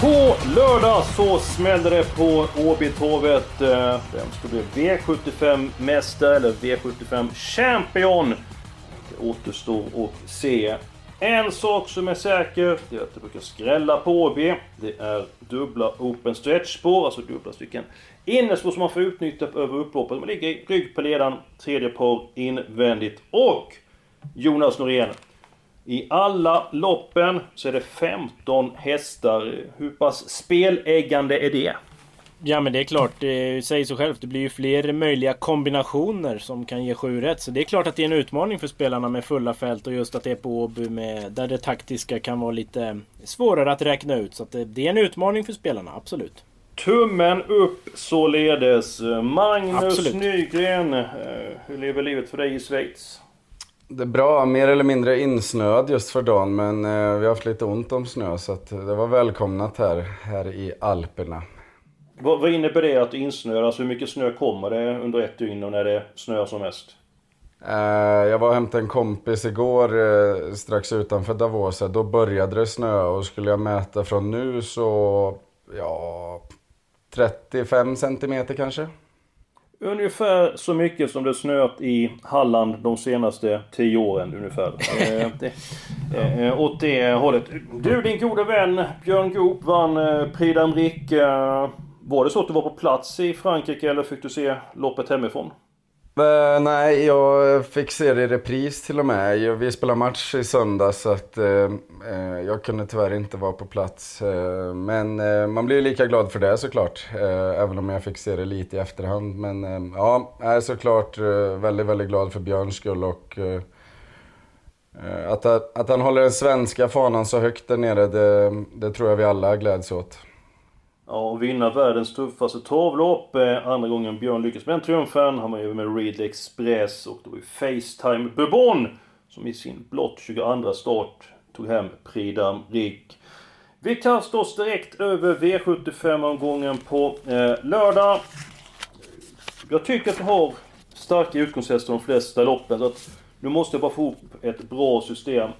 På lördag så smäller det på Åbytorvet. Eh, vem ska bli V75-mästare eller V75-champion? Det återstår att se. En sak som är säker, det är att det brukar skrälla på Åby. Det är dubbla open stretch-spår, alltså dubbla stycken innerspår som man får utnyttja över upploppet. Man ligger i rygg på ledaren, tredje par invändigt. Och Jonas Norén, i alla loppen så är det 15 hästar. Hur pass speläggande är det? Ja men det är klart, det säger sig självt. Det blir ju fler möjliga kombinationer som kan ge sju rätt. Så det är klart att det är en utmaning för spelarna med fulla fält och just att det är på Åby med, där det taktiska kan vara lite svårare att räkna ut. Så att det, är en utmaning för spelarna, absolut. Tummen upp således. Magnus Absolut. Nygren, eh, hur lever livet för dig i Schweiz? Det är bra, mer eller mindre insnöad just för dagen men eh, vi har haft lite ont om snö så att det var välkomnat här, här i Alperna. Vad, vad innebär det att insnöa? Alltså hur mycket snö kommer det under ett dygn och när det snöar som mest? Eh, jag var och hämtade en kompis igår eh, strax utanför Davos. Då började det snö och skulle jag mäta från nu så, ja, 35 centimeter kanske. Ungefär så mycket som det snöat i Halland de senaste 10 åren ungefär. Eh, det, eh, åt det hållet. Du din gode vän Björn Goop vann eh, Prix d'Amérique. Eh, var det så att du var på plats i Frankrike eller fick du se loppet hemifrån? Uh, nej, jag fick se det i repris till och med. Jag- Vi spelade match i söndag så att uh, uh, jag kunde tyvärr inte vara på plats. Men man blir ju lika glad för det såklart. Även om jag fick se det lite i efterhand. Men ja, jag är såklart väldigt, väldigt glad för Björns skull och att, att han håller den svenska fanan så högt där nere, det, det tror jag vi alla gläds åt. Ja, och vinna världens tuffaste travlopp. Eh, andra gången Björn lyckas med den triumfen. Han var ju med Ridley Express och det var ju Facetime Bourbon som i sin blott 22 start tog hem Prix Rick. Vi kastar oss direkt över V75-omgången på eh, lördag. Jag tycker att vi har starka utgångshästar de flesta loppen. Så att nu måste jag bara få ihop ett bra system.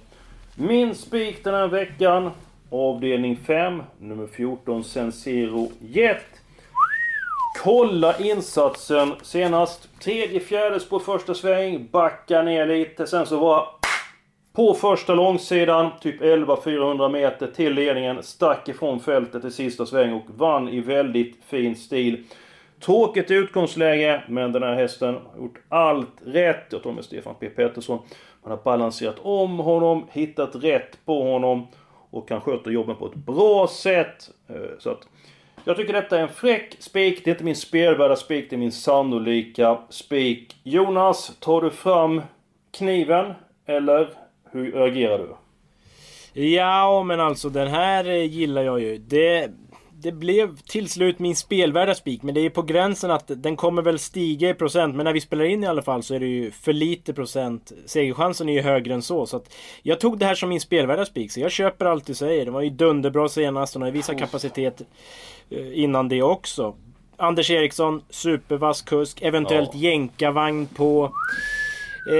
Min spik den här veckan. Avdelning 5, nummer 14, Sensero Jet. Kolla insatsen senast. Tredje, fjärde på första sväng. Backa ner lite. Sen så var på första långsidan, typ 11-400 meter till ledningen. Stack ifrån fältet i sista sväng och vann i väldigt fin stil. Tråkigt utgångsläge, men den här hästen har gjort allt rätt. Jag tror med Stefan P Pettersson. Man har balanserat om honom, hittat rätt på honom och kan sköta jobben på ett bra sätt. Eh, så att jag tycker detta är en fräck spik. Det är inte min spelvärda spik, det är min sannolika spik. Jonas, tar du fram kniven? Eller hur reagerar du? Ja, men alltså den här eh, gillar jag ju. Det, det blev till slut min spelvärda spik, men det är på gränsen att den kommer väl stiga i procent. Men när vi spelar in i alla fall så är det ju för lite procent. Segerchansen är ju högre än så. Så jag tog det här som min spelvärda spik, så jag köper allt du säger. Den var ju dunderbra senast, den har ju visat kapacitet eh, innan det också. Anders Eriksson, supervass kusk, eventuellt Ja. jänkarvagn på. Eh,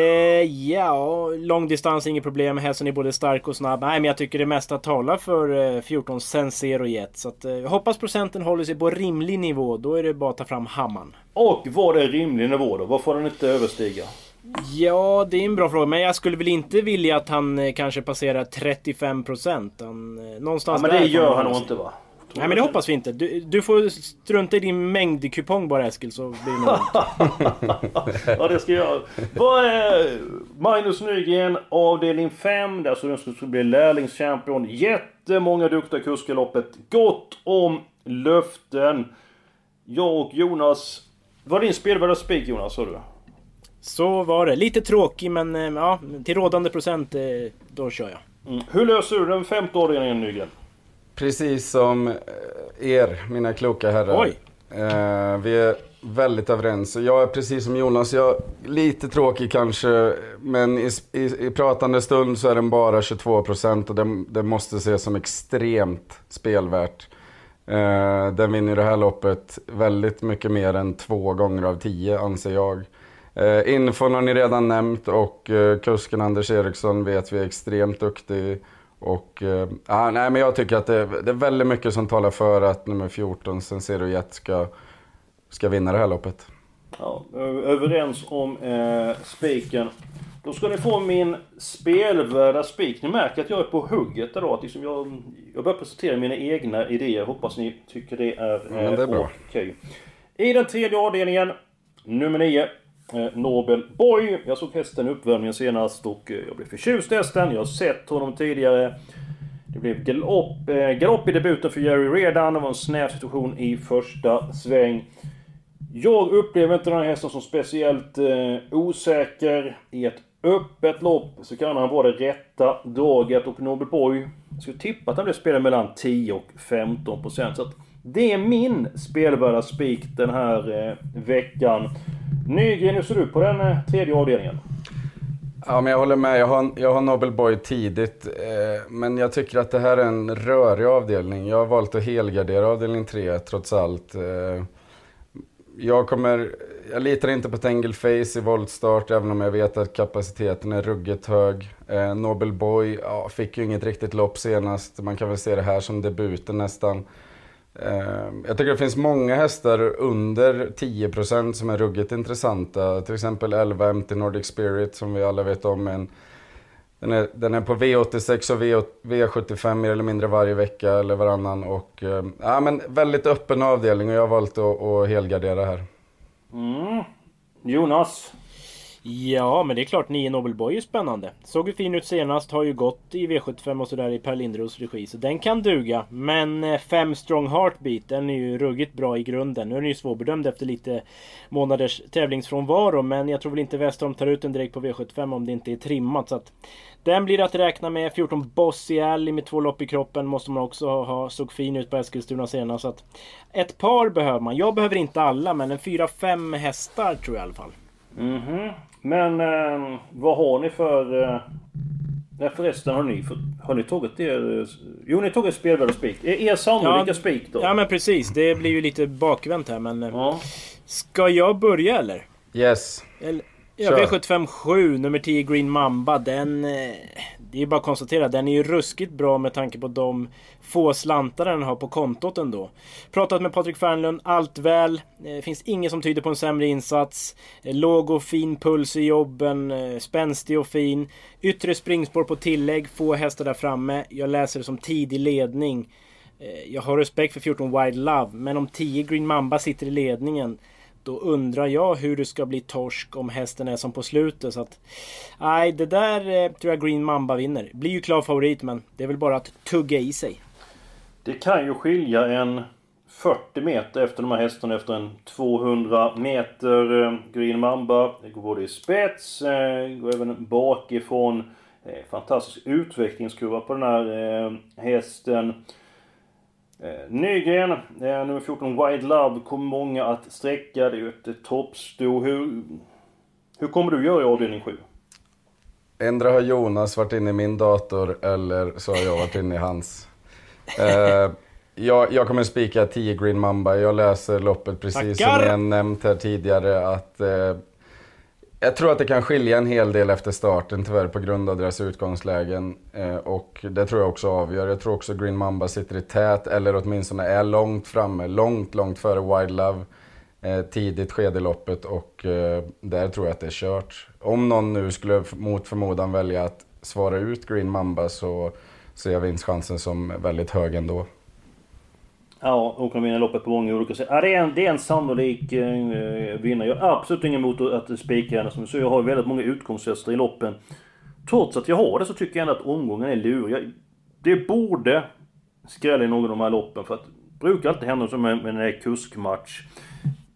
ja, långdistans inget problem. Hästen är både stark och snabb. Nej, men jag tycker det mesta talar för eh, 14 Sensero Jet. Så att, eh, jag hoppas procenten håller sig på rimlig nivå. Då är det bara att ta fram hammaren. Och vad är rimlig nivå då? Vad får den inte överstiga? Ja, det är en bra fråga. Men jag skulle väl inte vilja att han eh, kanske passerar 35 procent. Eh, Ja, någonstans men där det gör han nog inte va? Nej men det hoppas vi inte. Du, du får strunta i din mängdkupong bara Eskil så blir det ja, det ska jag. Vad är Magnus Nygren, avdelning 5. Där så den skulle bli lärlingschampion. Jättemånga duktiga kuskar loppet. Gott om löften. Jag och Jonas... Var din spelvärda spik Jonas, sa du? Så var det. Lite tråkig men eh, ja, till rådande procent eh, då kör jag. Mm. Hur löser du den femte avdelningen Nygren? Precis som eh, er, mina kloka herrar. Oj. Eh, vi är väldigt överens. Jag är precis som Jonas, jag är lite tråkig kanske, men i, i, i pratande stund så är den bara 22 procent och det, det måste ses som extremt spelvärt. Eh, den vinner det här loppet väldigt mycket mer än två gånger av tio anser jag. Eh, infon har ni redan nämnt och eh, kusken Anders Eriksson vet vi är extremt duktig. Och, ah, nej, men jag tycker att det, det, är väldigt mycket som talar för att nummer 14, Sensero Jet, ska, ska vinna det här loppet. Ja, överens om eh, spiken. Då ska ni få min spelvärda spik. Ni märker att jag är på hugget idag. Att liksom jag, jag börjar presentera mina egna idéer. Hoppas ni tycker det är, eh, ja, det är bra. okej. I den tredje avdelningen, nummer 9. Eh, Nobel Boy. Jag såg hästen i uppvärmningen senast och eh, jag blev förtjust i hästen. Jag har sett honom tidigare. Det blev galopp, eh, galopp i debuten för Jerry redan. Det var en snäv situation i första sväng. Jag upplever inte den här hästen som speciellt eh, osäker. I ett öppet lopp så kan han vara det rätta draget och Nobel Boy... Jag skulle tippa att han blev spelad mellan 10 och 15 procent. Så att det är min spelvärda spik den här eh, veckan. Nygren, hur ser du på den eh, tredje avdelningen? Ja, men jag håller med. Jag har, jag har Nobel Boy tidigt. Eh, men jag tycker att det här är en rörig avdelning. Jag har valt att helgardera avdelning 3 trots allt. Eh, jag kommer... Jag litar inte på Tangle Face i voltstart även om jag vet att kapaciteten är ruggigt hög. Eh, Nobel Boy ja, fick ju inget riktigt lopp senast. Man kan väl se det här som debuten nästan. Ehm, jag tycker det finns många hästar under 10% som är ruggigt intressanta. Till exempel 11 MT Nordic Spirit som vi alla vet om. En, den, är, den är på V86 och V75 mer eller mindre varje vecka eller varannan. Och, ehm, ja, men väldigt öppen avdelning och jag har valt att, att helgardera här. Mm. Jonas? Ja, men det är klart 9 Nobel Boy är spännande. Såg ju fin ut senast, har ju gått i V75 och sådär i Per Lindros regi. Så den kan duga. Men eh, 5 Strong Heartbeat, den är ju ruggigt bra i grunden. Nu är den ju svårbedömd efter lite månaders tävlingsfrånvaro. Men jag tror väl inte Westholm tar ut den direkt på V75 om det inte är trimmat. Så att den blir att räkna med. 14 Bossy Alley med två lopp i kroppen måste man också ha. Såg fin ut på Eskilstuna senast. Så att ett par behöver man. Jag behöver inte alla, men en 4-5 hästar tror jag i alla fall. Mhm. Mm men eh, vad har ni för... Eh, nej förresten har ni, för, har ni tagit er... Jo ni har tagit spelvärd spik. Er, er sannolika ja, spik då? Ja men precis. Det blir ju lite bakvänt här men... Eh, ja. Ska jag börja eller? Yes. Eller, ja, V75 7, nummer 10 Green Mamba. Den... Det är ju bara att konstatera, den är ju ruskigt bra med tanke på de få slantar den har på kontot ändå. Pratat med Patrik Fernlund, allt väl. Det eh, finns inget som tyder på en sämre insats. Eh, låg och fin puls i jobben, eh, spänstig och fin. Yttre springspår på tillägg, få hästar där framme. Jag läser det som tidig ledning. Eh, jag har respekt för 14 Wild Love, men om 10 Green Mamba sitter i ledningen då undrar jag hur det ska bli torsk om hästen är som på slutet. Så att, nej, det där eh, tror jag Green Mamba vinner. Blir ju klar favorit men det är väl bara att tugga i sig. Det kan ju skilja en 40 meter efter de här hästarna efter en 200 meter. Eh, Green Mamba det går både i spets, eh, går även bakifrån. Eh, fantastisk utvecklingskurva på den här eh, hästen. Eh, Nygren, eh, nummer 14 Wild Love, kommer många att sträcka. Det är ju ett toppsto. Hur, hur kommer du göra i avdelning 7? Ändra har Jonas varit inne i min dator eller så har jag varit inne i hans. Eh, jag, jag kommer spika 10 Green Mamba. Jag läser loppet precis Tackar. som jag nämnt här tidigare att eh, jag tror att det kan skilja en hel del efter starten tyvärr på grund av deras utgångslägen. Eh, och det tror jag också avgör. Jag tror också Green Mamba sitter i tät eller åtminstone är långt framme. Långt, långt före Wild Love. Eh, tidigt skede i loppet och eh, där tror jag att det är kört. Om någon nu skulle mot förmodan välja att svara ut Green Mamba så ser jag vinstchansen som väldigt hög ändå. Ja, och kan vinna loppet på många olika sätt. Ja, det, är en, det är en sannolik eh, vinnare. Jag har absolut inget emot att spika henne som så. Jag har väldigt många utgångshästar i loppen. Trots att jag har det så tycker jag ändå att omgången är lurig. Det borde skrälla i någon av de här loppen för att det brukar alltid hända som med, med en kuskmatch.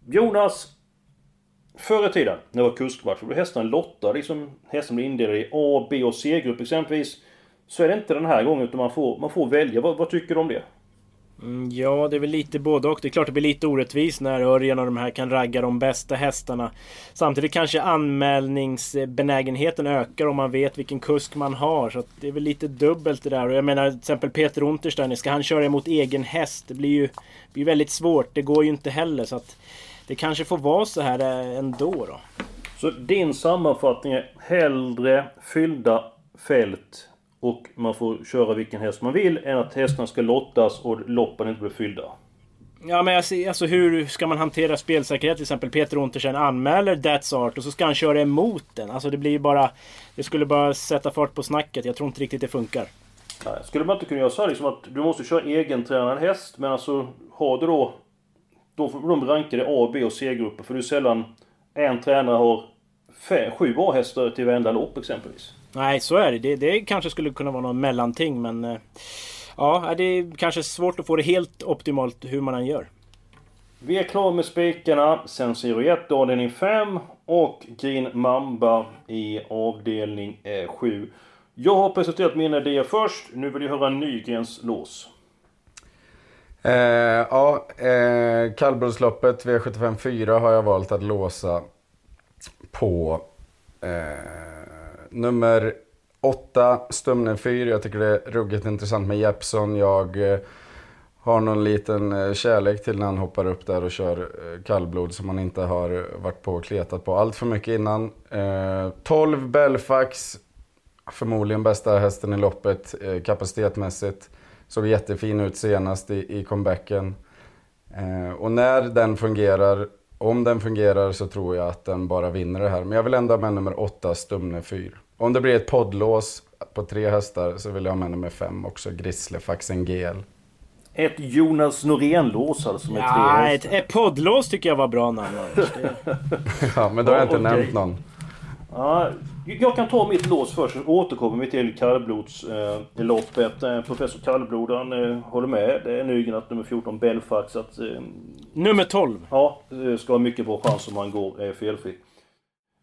Jonas! Förr i tiden, när det var kuskmatch, då blev hästarna lottade. Liksom, hästarna blev indelade i A, B och C-grupp exempelvis. Så är det inte den här gången utan man får, man får välja. Vad, vad tycker du om det? Mm, ja, det är väl lite både och. Det är klart det blir lite orättvist när Örjan och de här kan ragga de bästa hästarna. Samtidigt kanske anmälningsbenägenheten ökar om man vet vilken kusk man har. Så det är väl lite dubbelt det där. Och jag menar till exempel Peter Untersteiner, ska han köra emot egen häst? Det blir ju blir väldigt svårt. Det går ju inte heller. Så att det kanske får vara så här eh, ändå då. Så din sammanfattning är hellre fyllda fält och man får köra vilken häst man vill än att hästarna ska lottas och loppen inte blir fyllda. Ja men alltså, alltså hur ska man hantera spelsäkerhet till exempel? Peter Untersen anmäler That's Art och så ska han köra emot den. Alltså det blir ju bara... Det skulle bara sätta fart på snacket. Jag tror inte riktigt det funkar. Nej, skulle man inte kunna göra så här liksom att du måste köra egentränad häst men alltså har du då... Då får de rankade A, B och C-grupper för det är sällan en tränare har fem, sju A-hästar till varenda lopp exempelvis. Nej, så är det. det. Det kanske skulle kunna vara något mellanting men... eh, Ja, det är kanske svårt att få det helt optimalt hur man än gör. Vi är klara med spikarna. Sen Siro 1 avdelning 5 och Green Mamba i avdelning 7. Jag har presenterat mina idéer först. Nu vill jag höra Nygrens lås. Eh, ja, eh, kallblodsloppet V75 4 har jag valt att låsa på eh, nummer 8, Stumnen 4. Jag tycker det är ruggigt intressant med Jeppson. Jag eh, har någon liten eh, kärlek till när han hoppar upp där och kör eh, kallblod som han inte har varit på och kletat på allt för mycket innan. 12 Belfax, förmodligen bästa hästen i loppet kapacitetmässigt. Såg jättefin ut senast i, i comebacken. Och när den fungerar, om den fungerar så tror jag att den bara vinner det här. Men jag vill ändå ha med nummer 8, Stumne 4. Om det blir ett poddlås på tre hästar så vill jag ha med nummer 5 också, Grislefaxen GL. Ett Jonas Norén-lås alltså med Ja, tre ett, hästar. ett poddlås tycker jag var bra namn Ja, men då har jag inte okej. nämnt någon. Ja, jag kan ta mitt lås först och återkommer vi till kallblodsloppet. Eh, eh, professor Kallblod han eh, håller med. Det är Nygren att nummer 14 Belfax att eh, Nummer 12. Ja, det ska ha mycket bra chans om han går eh, felfritt.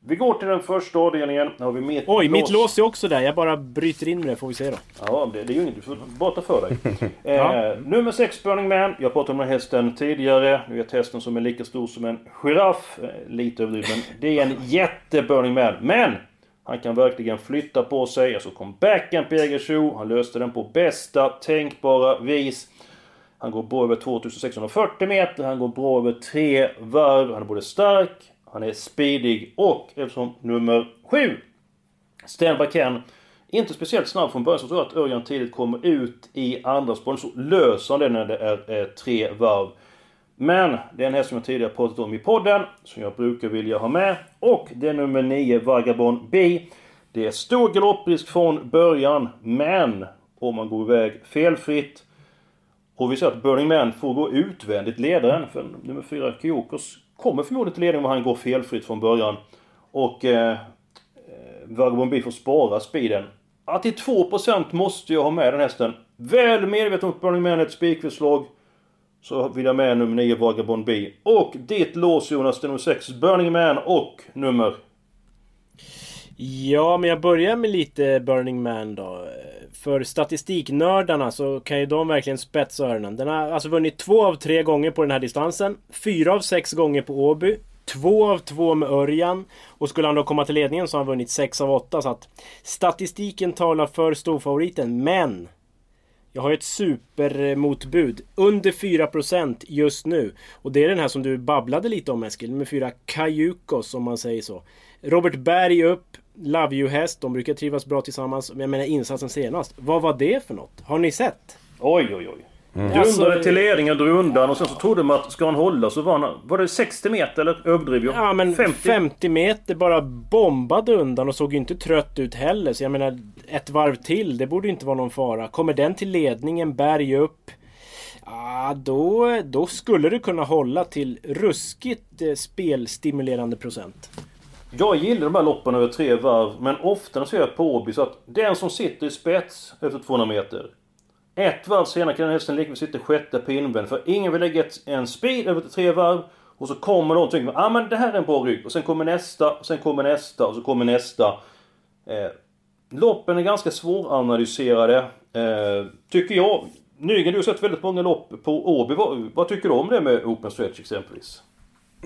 Vi går till den första avdelningen. Har vi mitt Oj, mitt lås är också där. Jag bara bryter in med det får vi se då. Ja, det, det är ju inget. Du får bara ta för dig. eh, Ja. Nummer 6 Burning Man. Jag pratade om den här hästen tidigare. Nu vet hästen som är lika stor som en giraff. Eh, lite överdriven. Det är en jätte Burning Man. Men! Han kan verkligen flytta på sig. Alltså comebacken på Jägersro. Han löste den på bästa tänkbara vis. Han går bra över 2640 meter, han går bra över tre varv, han är både stark, han är speedig och eftersom nummer 7 Sten Ken inte speciellt snabb från början så tror jag att Örjan tidigt kommer ut i andra spåren så löser han det när det är eh, tre varv. Men det är en häst som jag tidigare pratat om i podden som jag brukar vilja ha med och det är nummer 9 Vagabond B. Det är stor galopprisk från början men om man går iväg felfritt och vi ser att Burning Man får gå utvändigt ledaren för nummer 4 Kyokos kommer förmodligen till ledning om han går felfritt från början. Och eh, eh Vagabond B får spara speeden. Att till 2% måste jag ha med den hästen. Väl medveten om att Burning Man är ett spikförslag. Så vill jag med nummer 9 Vagabond B. Och ditt lås Jonas, det är nummer 6 Burning Man och nummer... Ja, men jag börjar med lite Burning Man då. För statistiknördarna så kan ju de verkligen spetsa öronen. Den har alltså vunnit två av tre gånger på den här distansen. Fyra av sex gånger på Åby. Två av två med Örjan. Och skulle han då komma till ledningen så har han vunnit sex av åtta. Så att statistiken talar för storfavoriten. Men! Jag har ju ett supermotbud. Under 4% just nu. Och det är den här som du babblade lite om Eskil. Nummer 4 Kajukos om man säger så. Robert Berg upp. Love You Häst. De brukar trivas bra tillsammans. Men jag menar insatsen senast. Vad var det för något? Har ni sett? Oj oj oj. Alltså- Dundrade till ledningen, drog undan och sen så trodde man att ska han hålla så var han... Var det 60 meter eller överdriver jag? Ja men 50? 50. meter bara bombade undan och såg ju inte trött ut heller. Så jag menar ett varv till, det borde ju inte vara någon fara. Kommer den till ledningen, berg upp. Ja, då, då skulle det kunna hålla till ruskigt eh, spelstimulerande procent. Jag gillar de här loppen över tre varv, men ofta när jag ser på Åby så att den som sitter i spets efter 200 meter. Ett varv senare kan den hästen likväl sitta sjätte pinnben, för ingen vill lägga en speed över tre varv. Och så kommer någon och tänker ah, men det här är en bra rygg. Och sen kommer nästa, och sen kommer nästa, och så kommer nästa. Eh, loppen är ganska svåranalyserade. Eh, tycker jag. Nygren, du har sett väldigt många lopp på Åby. Vad, vad tycker du om det med Open Stretch exempelvis?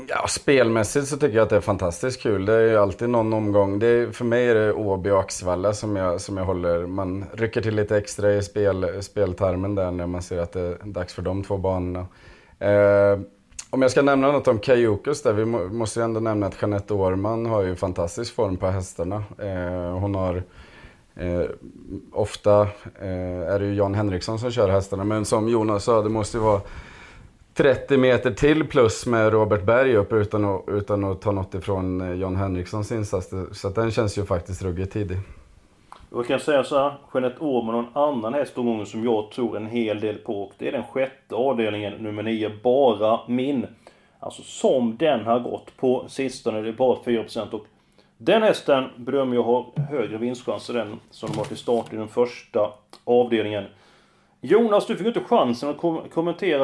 Ja, spelmässigt så tycker jag att det är fantastiskt kul. Det är ju alltid någon omgång. Det är, för mig är det Åby och Axvalla som jag, som jag håller. Man rycker till lite extra i spel, speltarmen där när man ser att det är dags för de två banorna. Eh, om jag ska nämna något om Kajukus där, vi må, måste ju ändå nämna att Jeanette Årman har ju fantastisk form på hästarna. Eh, hon har eh, ofta eh, är det ju Jan Henriksson som kör hästarna, men som Jonas sa, det måste ju vara 30 meter till plus med Robert Berg upp utan att, utan att ta något ifrån eh, John Henrikssons insats. Så den känns ju faktiskt ruggigt tidig. Jag kan säga så här, Jeanette Åhman och en annan hästomgång som jag tror en hel del på. Och det är den sjätte avdelningen, nummer 9, Bara Min. Alltså som den har gått på sistone, det är bara 4% och den hästen bedömer jag har högre vinstchanser än som de har till start i den första avdelningen. Jonas, du fick inte chansen att kom kommentera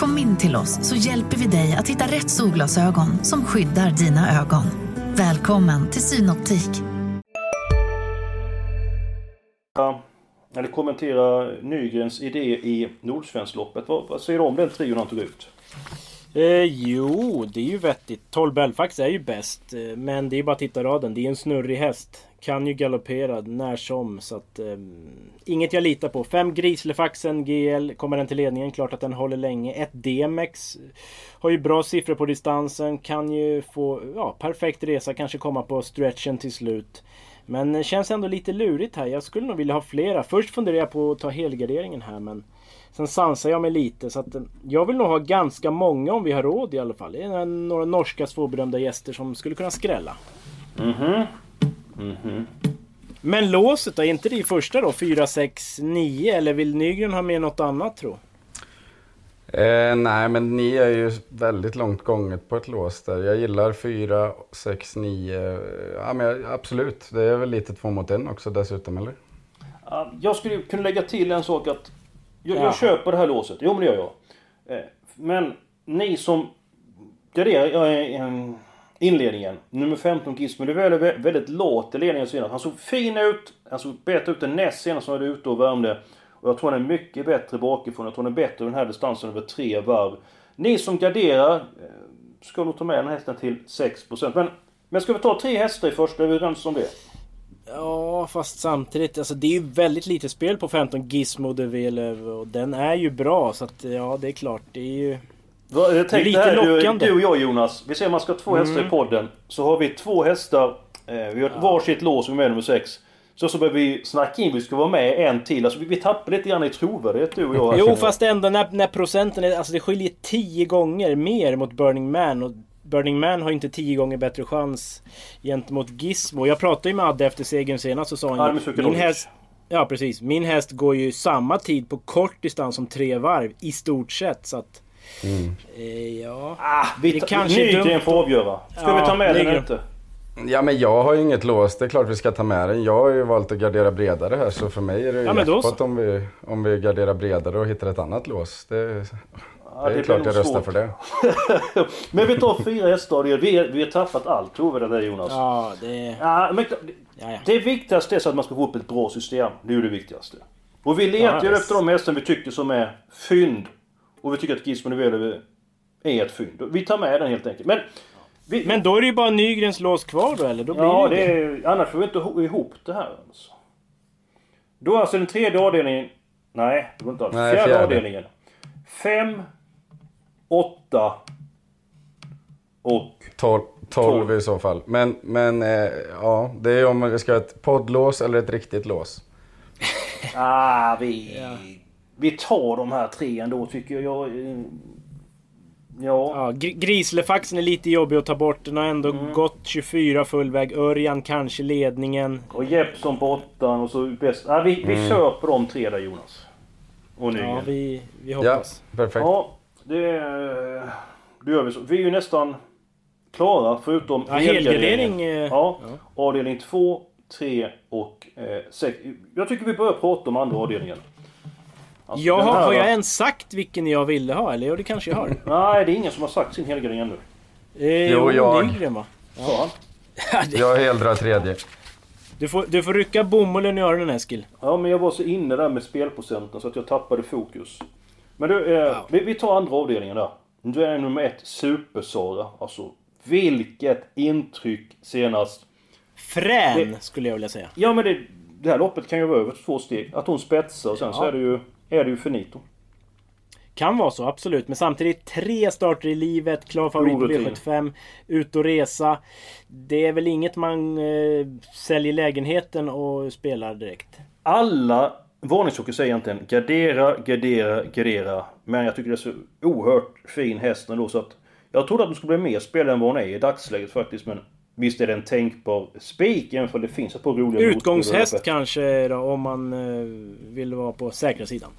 Kom in till oss så hjälper vi dig att hitta rätt solglasögon som skyddar dina ögon. Välkommen till Synoptik. eller kommentera Nygrens idé i Nordsvenskloppet. Vad, vad säger du om den trion han tog ut? Eh, jo, det är ju vettigt. 12 Belfax är ju bäst. eh, Men det är bara att titta raden. Det är en snurrig häst. Kan ju galoppera när som. Så att, eh, inget jag litar på. 5 Grislefaxen GL. Kommer den till ledningen. Klart att den håller länge. 1 DMX. Eh, har ju bra siffror på distansen. Kan ju få ja, perfekt resa. Kanske komma på stretchen till slut. Men eh, känns ändå lite lurigt här. Jag skulle nog vilja ha flera. Först funderar jag på att ta helgarderingen här men Sen sansar jag mig lite så att eh, jag vill nog ha ganska många om vi har råd i alla fall. Det är några norska svårbedömda gäster som skulle kunna skrälla. Mhm. Mhm. Men låset då? Är inte det i första då? 4, 6, 9? Eller vill Nygren ha med något annat tro? Eh, nej, men ni är ju väldigt långt gånget på ett lås där. Jag gillar 4, 6, 9. Ja, men absolut. Det är väl lite två mot en också dessutom, eller? Ja, Jag skulle kunna lägga till en sak att jag, Ja. jag köper det här låset. Jo men det gör jag. Eh, Men ni som garderar eh, inledningen. Nummer 15 Gizmo. Det är väldigt, lågt i ledningen senast. Han såg fin ut. Han såg bättre ut än näst senast som var ute och värmde. Och jag tror han är mycket bättre bakifrån. Jag tror han är bättre den här distansen över tre varv. Ni som garderar eh, ska nog ta med den här hästen till 6%. Men, men ska vi ta tre hästar i första? Är vi överens om det? Ja, fast samtidigt. Alltså det är ju väldigt lite spel på 15 Gizmo de Villeneuve och den är ju bra så att ja, det är klart. Det är ju... Va, jag tänkte lite här, lockande. du och jag Jonas. Vi säger att man ska ha två hästar i podden. Så har vi två hästar. Eh, vi har ett varsitt lås som är med nummer sex. Så så behöver vi snacka in, vi ska vara med en till. Alltså vi, vi tappar lite grann i trovärdighet du och jag. här, Jo fast ändå när, när procenten är... Alltså det skiljer 10 gånger mer mot Burning Man och Burning Man har ju inte 10 gånger bättre chans gentemot Gizmo. Jag pratade ju med Adde efter segern senast och sa Ja, han ju, min häst... Ja precis. Min häst går ju samma tid på kort distans som tre varv i stort sett så att... Eh, ja... Ah, vi det kanske är Nygren dumt får avgöra. Ska Ja, vi ta med den Nygren. inte? Ja, men jag har ju inget lås. Det är klart vi ska ta med den. Jag har ju valt att gardera bredare här, så för mig är det Ja, men då jackpot så. om vi, om vi garderar bredare och hittar ett annat lås. Det, det Ja, är klart jag röstar för det. Men vi tar fyra hästar. Vi, vi har tappat allt trovärdighet där Jonas. Ja, det... Ja, men, Ja, ja. det viktigaste är så att man ska få upp ett bra system. Det är ju det viktigaste. Och vi letar Ja, ju efter de hästar vi tycker som är fynd. Och vi tycker att Gizmo Nivelle är ett fynd. Vi tar med den helt enkelt. Men... Vi, Men då är det ju bara Nygrens lås kvar då eller? Då blir ja, det det ju det. är, annars får vi inte ho- ihop det här. Alltså. Då är alltså den tredje avdelningen... Nej, det går inte alls. Fjärde, fjärde. avdelningen. Fem, åtta och... 12, 12 Tolv. i så fall. Men, men eh, ja, det är om vi ska ha ett poddlås eller ett riktigt lås. Ah, vi... Vi tar de här tre ändå tycker jag. jag eh, Ja. Ja, gr- Grislefaxen är lite jobbig att ta bort. Den har ändå Mm. gått 24 full väg. Örjan kanske ledningen. Och Jeppsson på åttan och så bäst... Ja, vi, vi Mm. kör på de tre där Jonas. Och Nygren. Ja, vi, vi Ja, hoppas. perfekt. Ja, det, det gör vi så. Vi är ju nästan klara förutom Ja, helgardering. eh, Ja, avdelning 2, 3 och 6. jag tycker vi börjar prata om andra avdelningen. Alltså, har, här- har jag ens sagt vilken jag ville ha? Eller ja, det kanske jag har. Nej, det är ingen som har sagt sin helgardering ännu. Eh, Jo, jag. Nygren va? Han? Jag heldrar tredje. Du får, du får rycka bomullen i öronen Eskil. Ja, men jag var så inne där med spelprocenten så att jag tappade fokus. Men du, eh, vi, vi tar andra avdelningen där. Du är nummer ett, Super-Sara. Alltså, vilket intryck senast. Frän Det- skulle jag vilja säga. Ja, men det, det här loppet kan ju vara över två steg. Att hon spetsar och sen så Ja. är det ju, är det ju finito. Kan vara så, absolut. Men samtidigt tre starter i livet, klar favorit på Orutin. V75, ut och resa. Det är väl inget man eh, säljer lägenheten och spelar direkt. Alla varningsklockor säger egentligen gardera, gardera, gardera. Men jag tycker det är så oerhört fin häst ändå så att... Jag trodde att den skulle bli mer spelad än vad hon är i dagsläget faktiskt men... Visst är det en tänkbar spik även om det finns ett par roliga Utgångshäst kanske då, om man eh, vill vara på säkra sidan.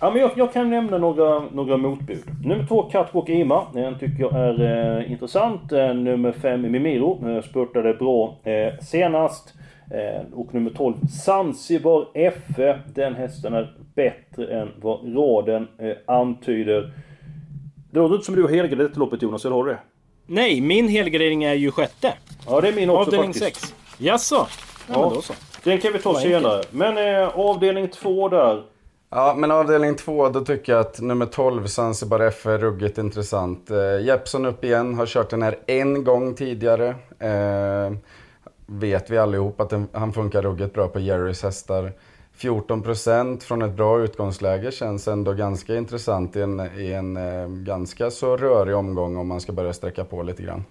Ja men jag, jag kan nämna några, några motbud. Nummer två Catwalk Ima. Den tycker jag är eh, intressant. Eh, nummer fem Mimiro. Eh, spurtade bra eh, senast. Eh, och nummer 12 Zanzibar FE. Den hästen är bättre än vad raden eh, antyder. Det låter inte som du har helgarderat detta loppet Jonas, eller har du det? Nej, min helgardering är ju sjätte. Ja det är min också Avdelning faktiskt. 6. Jaså? Ja, Ja. men då så. Den kan vi ta senare. Men eh, avdelning två där. Ja, men avdelning två, då tycker jag att nummer 12, Zanzibar F, är ruggigt intressant. Eh, Jeppson upp igen, har kört den här en gång tidigare. Eh, vet vi allihop att den, han funkar ruggigt bra på Jerrys hästar. 14% från ett bra utgångsläge känns ändå ganska intressant i en, i en eh, ganska så rörig omgång om man ska börja sträcka på lite grann.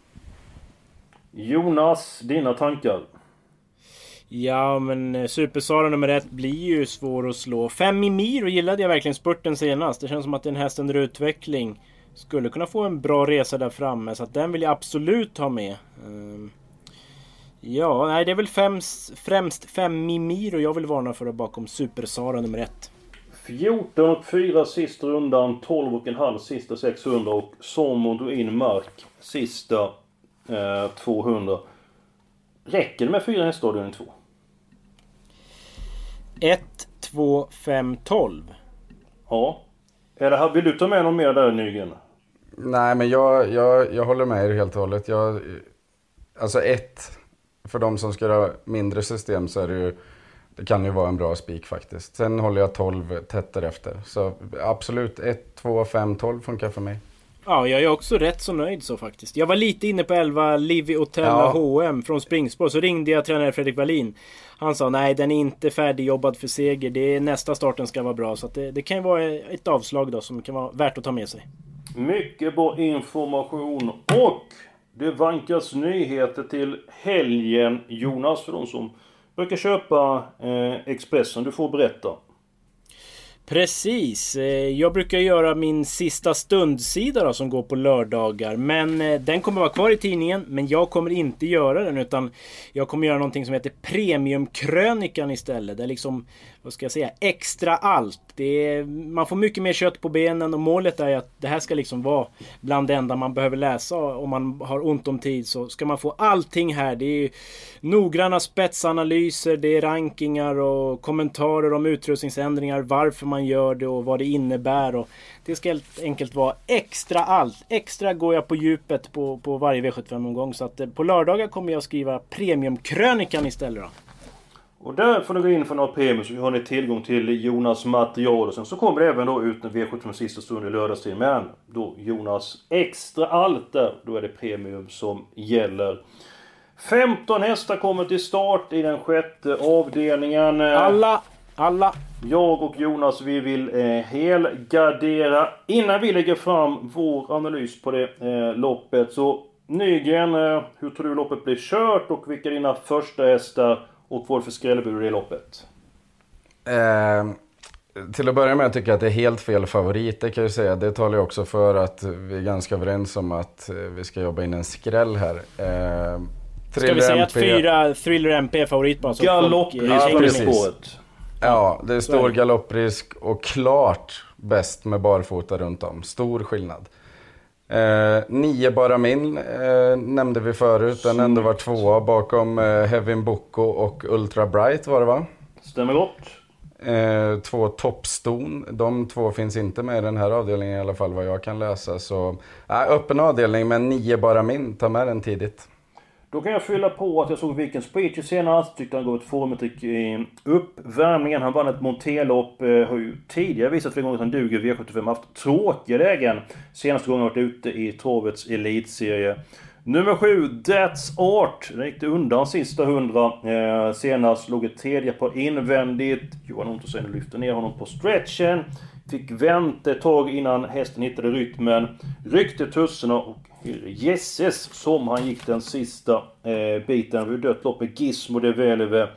Jonas, dina tankar? Ja, men eh, Super-Sara nummer ett blir ju svår att slå. Fem Mimiro gillade jag verkligen spurten senast. Det känns som att det är en häst under utveckling. Skulle kunna få en bra resa där framme, så att den vill jag absolut ha med. Ehm, Ja, nej det är väl fem, främst fem Mimiro jag vill varna för bakom Super-Sara nummer ett. 14 och 4 sista rundan, 12 och en halv sista 600 och drog in mark sista eh, 200. Räcker det med fyra hästar i 2? 1, 2, 5, 12. Ja. Är det här, vill du ta med någon mer där Nygren? Nej, men jag, jag, jag håller med er helt och hållet. Jag, alltså ett, för de som ska ha mindre system så är det ju, det kan ju vara en bra spik faktiskt. Sen håller jag 12 tätt därefter. Så absolut, 1, 2, 5, 12 funkar för mig. Ja, jag är också rätt så nöjd så faktiskt. Jag var lite inne på 11 Livy Otella Ja. H&M från springspår. Så ringde jag tränare Fredrik Wallin. Han sa nej, den är inte färdigjobbad för seger. Det är nästa starten ska vara bra. Så att det, det kan ju vara ett avslag då som kan vara värt att ta med sig. Mycket bra information och det vankas nyheter till helgen Jonas för de som brukar köpa eh, Expressen. Du får berätta. Precis. Eh, jag brukar göra min sista stundsida då, som går på lördagar. Men eh, den kommer vara kvar i tidningen. Men jag kommer inte göra den utan jag kommer göra någonting som heter Premiumkrönikan istället. Det är liksom, vad ska jag säga, extra allt. Det är, man får mycket mer kött på benen och målet är att det här ska liksom vara bland det enda man behöver läsa om man har ont om tid. Så ska man få allting här. Det är noggranna spetsanalyser, det är rankingar och kommentarer om utrustningsändringar, varför man gör det och vad det innebär. Och det ska helt enkelt vara extra allt. Extra går jag på djupet på, på varje V75-omgång. Så att eh, på lördagar kommer jag skriva Premiumkrönikan istället. Då. Och där får ni gå in för några premium så har ni tillgång till Jonas material. Och sen så kommer det även då ut en V75 sista stund i lördagstid. Men då Jonas extra allt där, då är det premium som gäller. 15 hästar kommer till start i den sjätte avdelningen. Alla, alla. Jag och Jonas vi vill eh, helgardera. Innan vi lägger fram vår analys på det eh, loppet så Nygren, eh, hur tror du loppet blir kört och vilka är dina första hästar och vad för skrällbud i loppet? Eh, till att börja med tycker jag att det är helt fel favorit, det kan jag säga. Det talar ju också för att vi är ganska överens om att eh, vi ska jobba in en skräll här. Eh, Ska vi säga att fyra Thriller MP är favorit bara? så Galopp folk, i Ja, hänger med? precis. spåret. Ja, det är står det. galopprisk och klart bäst med barfota runt om. Stor skillnad. Eh, nio bara min eh, nämnde vi förut. Den ändå var tvåa bakom eh, Hevin Boko och Ultra Bright var det va? Stämmer gott. Eh, två toppston. De två finns inte med i den här avdelningen i alla fall vad jag kan läsa. Så eh, öppen avdelning men nio bara min. Ta med den tidigt. Då kan jag fylla på att jag såg Viken Speech senast. Tyckte han gav ett formetryck i uppvärmningen. Han vann ett Montelopp. Eh, har ju tidigare visat flera gånger att han duger i V75. Haft tråkiga lägen. Senaste gången han varit ute i travets elitserie. Nummer 7, That's Art. Den gick det undan sista hundra. Eh, senast låg ett tredje par invändigt. Johan Ottosson lyfte ner honom på stretchen. Fick vänta ett tag innan hästen hittade rytmen. Ryckte tussarna och jesses som han gick den sista eh, biten. Vi dött loppet, Gizmo de Veleve.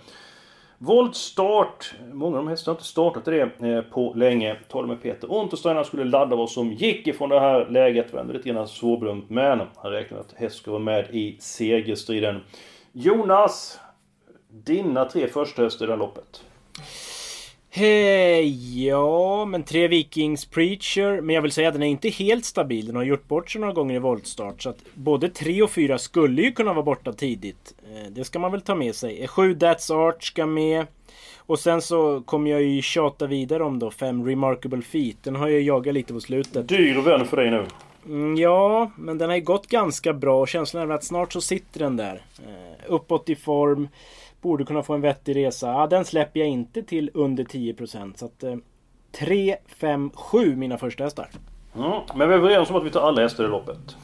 Voltstart. Många av de hästarna har inte startat i det eh, på länge. Talade med Peter Untersteiner. Han skulle ladda vad som gick ifrån det här läget. Vände lite grann svårbedömt. Men han räknar med att häst ska vara med i segerstriden. Jonas. Dina tre första hästar i det här loppet. Hej, ja, men tre Vikings Preacher. Men jag vill säga att den är inte helt stabil. Den har gjort bort sig några gånger i voltstart. Så att både tre och fyra skulle ju kunna vara borta tidigt. Eh, Det ska man väl ta med sig. Sju That's Art ska med. Och sen så kommer jag ju tjata vidare om då fem Remarkable Feet. Den har jag jagat lite på slutet. Dyr vän för dig nu. Mm, ja, men den har ju gått ganska bra. och Känslan är att snart så sitter den där. Eh, uppåt i form. Borde kunna få en vettig resa. Ja, den släpper jag inte till under 10%. Så att eh, 3, 5, 7 mina första hästar. Mm. Men vi är överens om att vi tar alla hästar i loppet.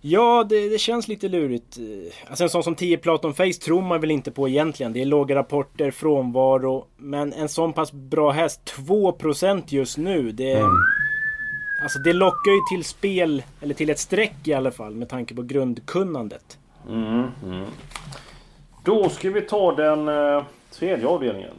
Ja, det, det känns lite lurigt. Alltså en sån som 10 Platon Face tror man väl inte på egentligen. Det är låga rapporter, frånvaro. Men en sån pass bra häst, 2% just nu. Det, alltså det lockar ju till spel, eller till ett streck i alla fall, med tanke på grundkunnandet. Mm, mm. Då ska vi ta den eh, tredje avdelningen.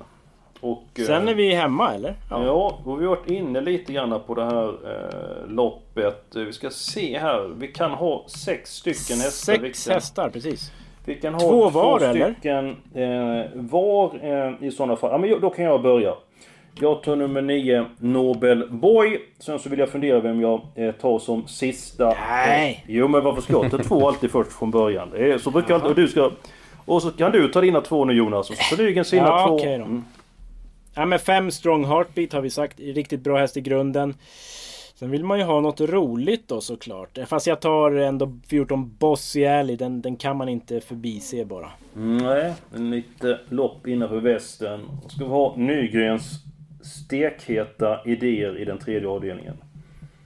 Och, eh, Sen är vi hemma eller? Ja, och vi har varit inne lite grann på det här eh, loppet. Vi ska se här. Vi kan ha sex stycken hästar. vi Sex kan, hästar, precis. Vi kan ha Två två, var, eller? stycken eh, var eh, i sådana fall. Ja, men då kan jag börja. Jag tar nummer 9, Nobel Boy. Sen så vill jag fundera vem jag eh, tar som sista. Nej. Eh, jo men varför ska jag ta två alltid först från början? Så brukar jag alltid, och du ska... Och så kan du ta dina två nu Jonas. Och så tar Nygren sina Ja, två. okej då. Mm. Ja men fem Strong Heartbeat har vi sagt. Riktigt bra häst i grunden. Sen vill man ju ha något roligt då såklart. Fast jag tar ändå 14 Bossy Alley. Den, den kan man inte förbise bara. Nej, en lite lopp innanför västen. Då ska vi ha Nygrens stekheta idéer i den tredje avdelningen.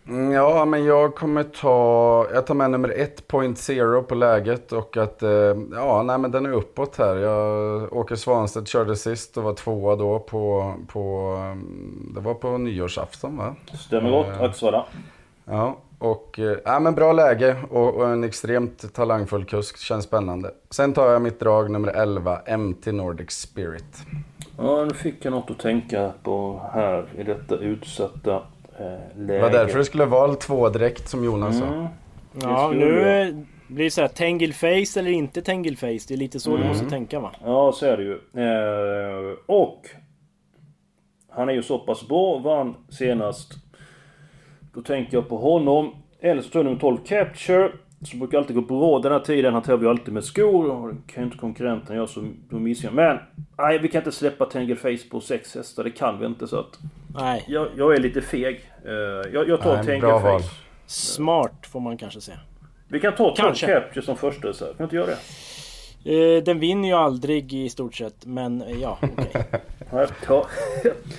Mm, Ja, men jag kommer ta... Jag tar med nummer 1.0 på läget och att... eh, Ja, nej men den är uppåt här. Jag, Åke Svanstedt körde sist och var tvåa då på... på det var på nyårsafton va? Stämmer gott, Eh, Axvalla. Ja, och... eh, Ja, men bra läge och, och en extremt talangfull kusk. Känns spännande. Sen tar jag mitt drag nummer 11, MT Nordic Spirit. Ja, nu fick jag något att tänka på här i detta utsatta läge. Det var därför du skulle valt två direkt som Jonas sa. Mm. Ja, skulle nu eh, blir det så här Tangle Face eller inte Tangle Face. Det är lite så du måste tänka va? Ja, så är det ju. Eh, och han är ju så pass bra, vann senast. Då tänker jag på honom. Eller så tar jag nummer 12 Capture. Som brukar alltid gå bra den här tiden. Han tävlar ju alltid med skor. Och det kan ju inte konkurrenten göra så då missar jag. Men nej, vi kan inte släppa Tangle Face på sex hästar. Det kan vi inte så att... Nej, Jag, jag är lite feg. Eh, jag, jag tar Nej, Tangle bra val. Face. smart får man kanske säga. Vi kan ta 12 Kanske. Capture som första reserv. Kan vi inte göra det? Eh, den vinner ju aldrig i stort sett, men eh, ja, okej. Nej, Ja,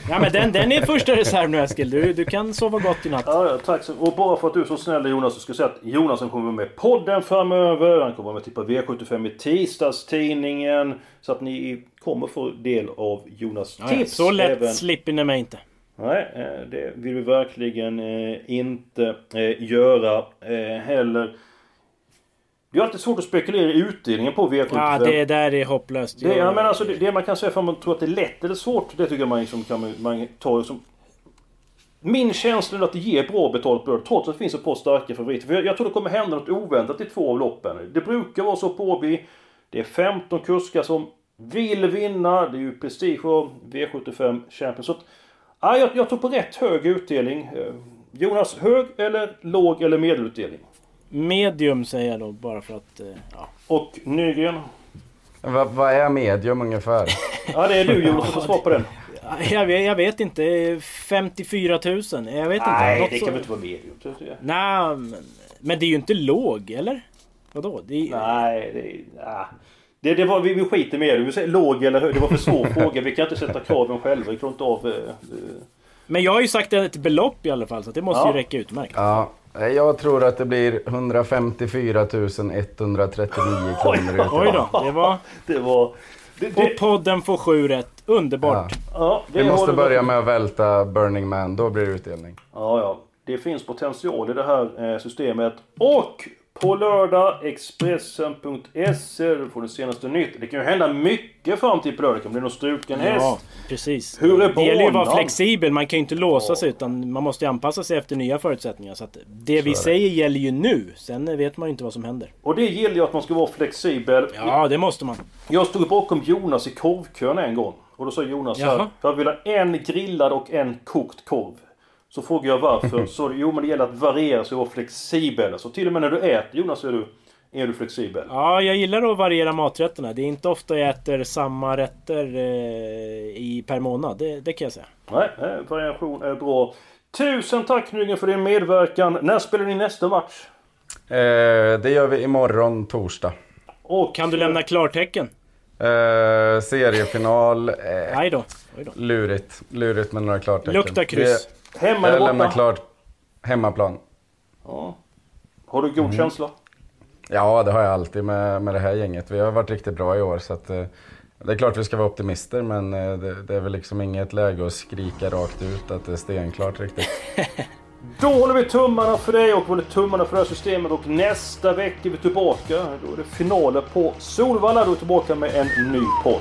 Ja men den, den är första reserv nu Eskil. Du, du kan sova gott i natt. Ja, ja, tack så Och bara för att du är så snäll Jonas så ska jag säga att Jonas kommer med podden framöver. Han kommer med på V75 i tisdagstidningen. Så att ni kommer få del av Jonas ja, tips. så lätt även- slipper ni mig inte. Nej, eh, det vill vi verkligen eh, inte eh, göra heller. Det är alltid svårt att spekulera i utdelningen på V75. Ja, det där är hopplöst. Det, ja, men alltså, det, det man kan säga för man tror att det är lätt eller svårt, det tycker jag man, liksom kan man ta som... Min känsla är att det ger bra betalt bröd trots att det finns ett par starka favoriter. För jag, jag tror det kommer hända något oväntat i två av loppen. Det brukar vara så på Åby. Det är 15 kuskar som vill vinna. Det är ju prestige och V75 Champions. Så att, ja, jag, jag tror på rätt hög utdelning. Eh, Jonas, hög eller låg eller medelutdelning? Medium säger jag då bara för att... eh, Ja. Och Nygren? Vad vad är medium ungefär? Ja, det är du Jonas som får svar på den. Jag vet, jag vet inte. 54 000? Jag vet inte. Nej, det kan väl inte vara medium? Nej, men, men det är ju inte låg, eller? Vadå? Det är, Nej, det, ja. det, det var, vi, vi skiter med det. Vi säger låg eller hög. Det var för svår fråga. Vi kan inte sätta kraven själva. Vi klarar inte av... Eh, eh. Men jag har ju sagt ett belopp i alla fall, så det måste Ja. ju räcka utmärkt. Ja, jag tror att det blir 154 139 kronor Oj då, det var... Det var... Det, Och det, podden får sju rätt. Underbart. ja, det Vi måste börja med att välta Burning Man, då blir det utdelning. Ja, ja. Det finns potential i det här eh, systemet. Och på lördag, Expressen.se. Du får det senaste nytt. Det kan ju hända mycket fram till på lördag. Det kan bli någon struken häst. Ja, precis. Hur är det gäller ju att vara flexibel. Man kan ju inte låsa sig utan man måste ju anpassa sig efter nya förutsättningar. Så att det vi säger gäller ju nu. Sen vet man ju inte vad som händer. Och det gäller ju att man ska vara flexibel. Ja, det måste man. Jag stod bakom Jonas i korvkön en gång. Och då sa Jonas så här. Jaha. Jag vill ha en grillad och en kokt korv. Så frågade jag varför. Så jo men det gäller att variera så vara flexibel. Så till och med när du äter Jonas är du, är du flexibel. Ja, jag gillar att variera maträtterna. Det är inte ofta jag äter samma rätter eh, i, per månad. Det, det kan jag säga. Nej, eh, variation är bra. Tusen tack Nygren för din medverkan. När spelar ni nästa match? Eh, det gör vi imorgon torsdag. Och Kan du lämna klartecken? Eh, seriefinal, eh, Nej då. Oj då. lurigt. Lurigt med några klartecken. Lukta kryss. Hemma eller jag lämnar borta? klart hemmaplan. Ja. Har du Mm. god känsla? Ja, det har jag alltid med, med det här gänget. Vi har varit riktigt bra i år så att, eh, det är klart vi ska vara optimister men eh, det, det är väl liksom inget läge att skrika rakt ut att det är stenklart riktigt. Då håller vi tummarna för dig och håller tummarna för det här systemet och nästa vecka är vi tillbaka. Då är det finaler på Solvalla. Då är vi tillbaka med en ny podd.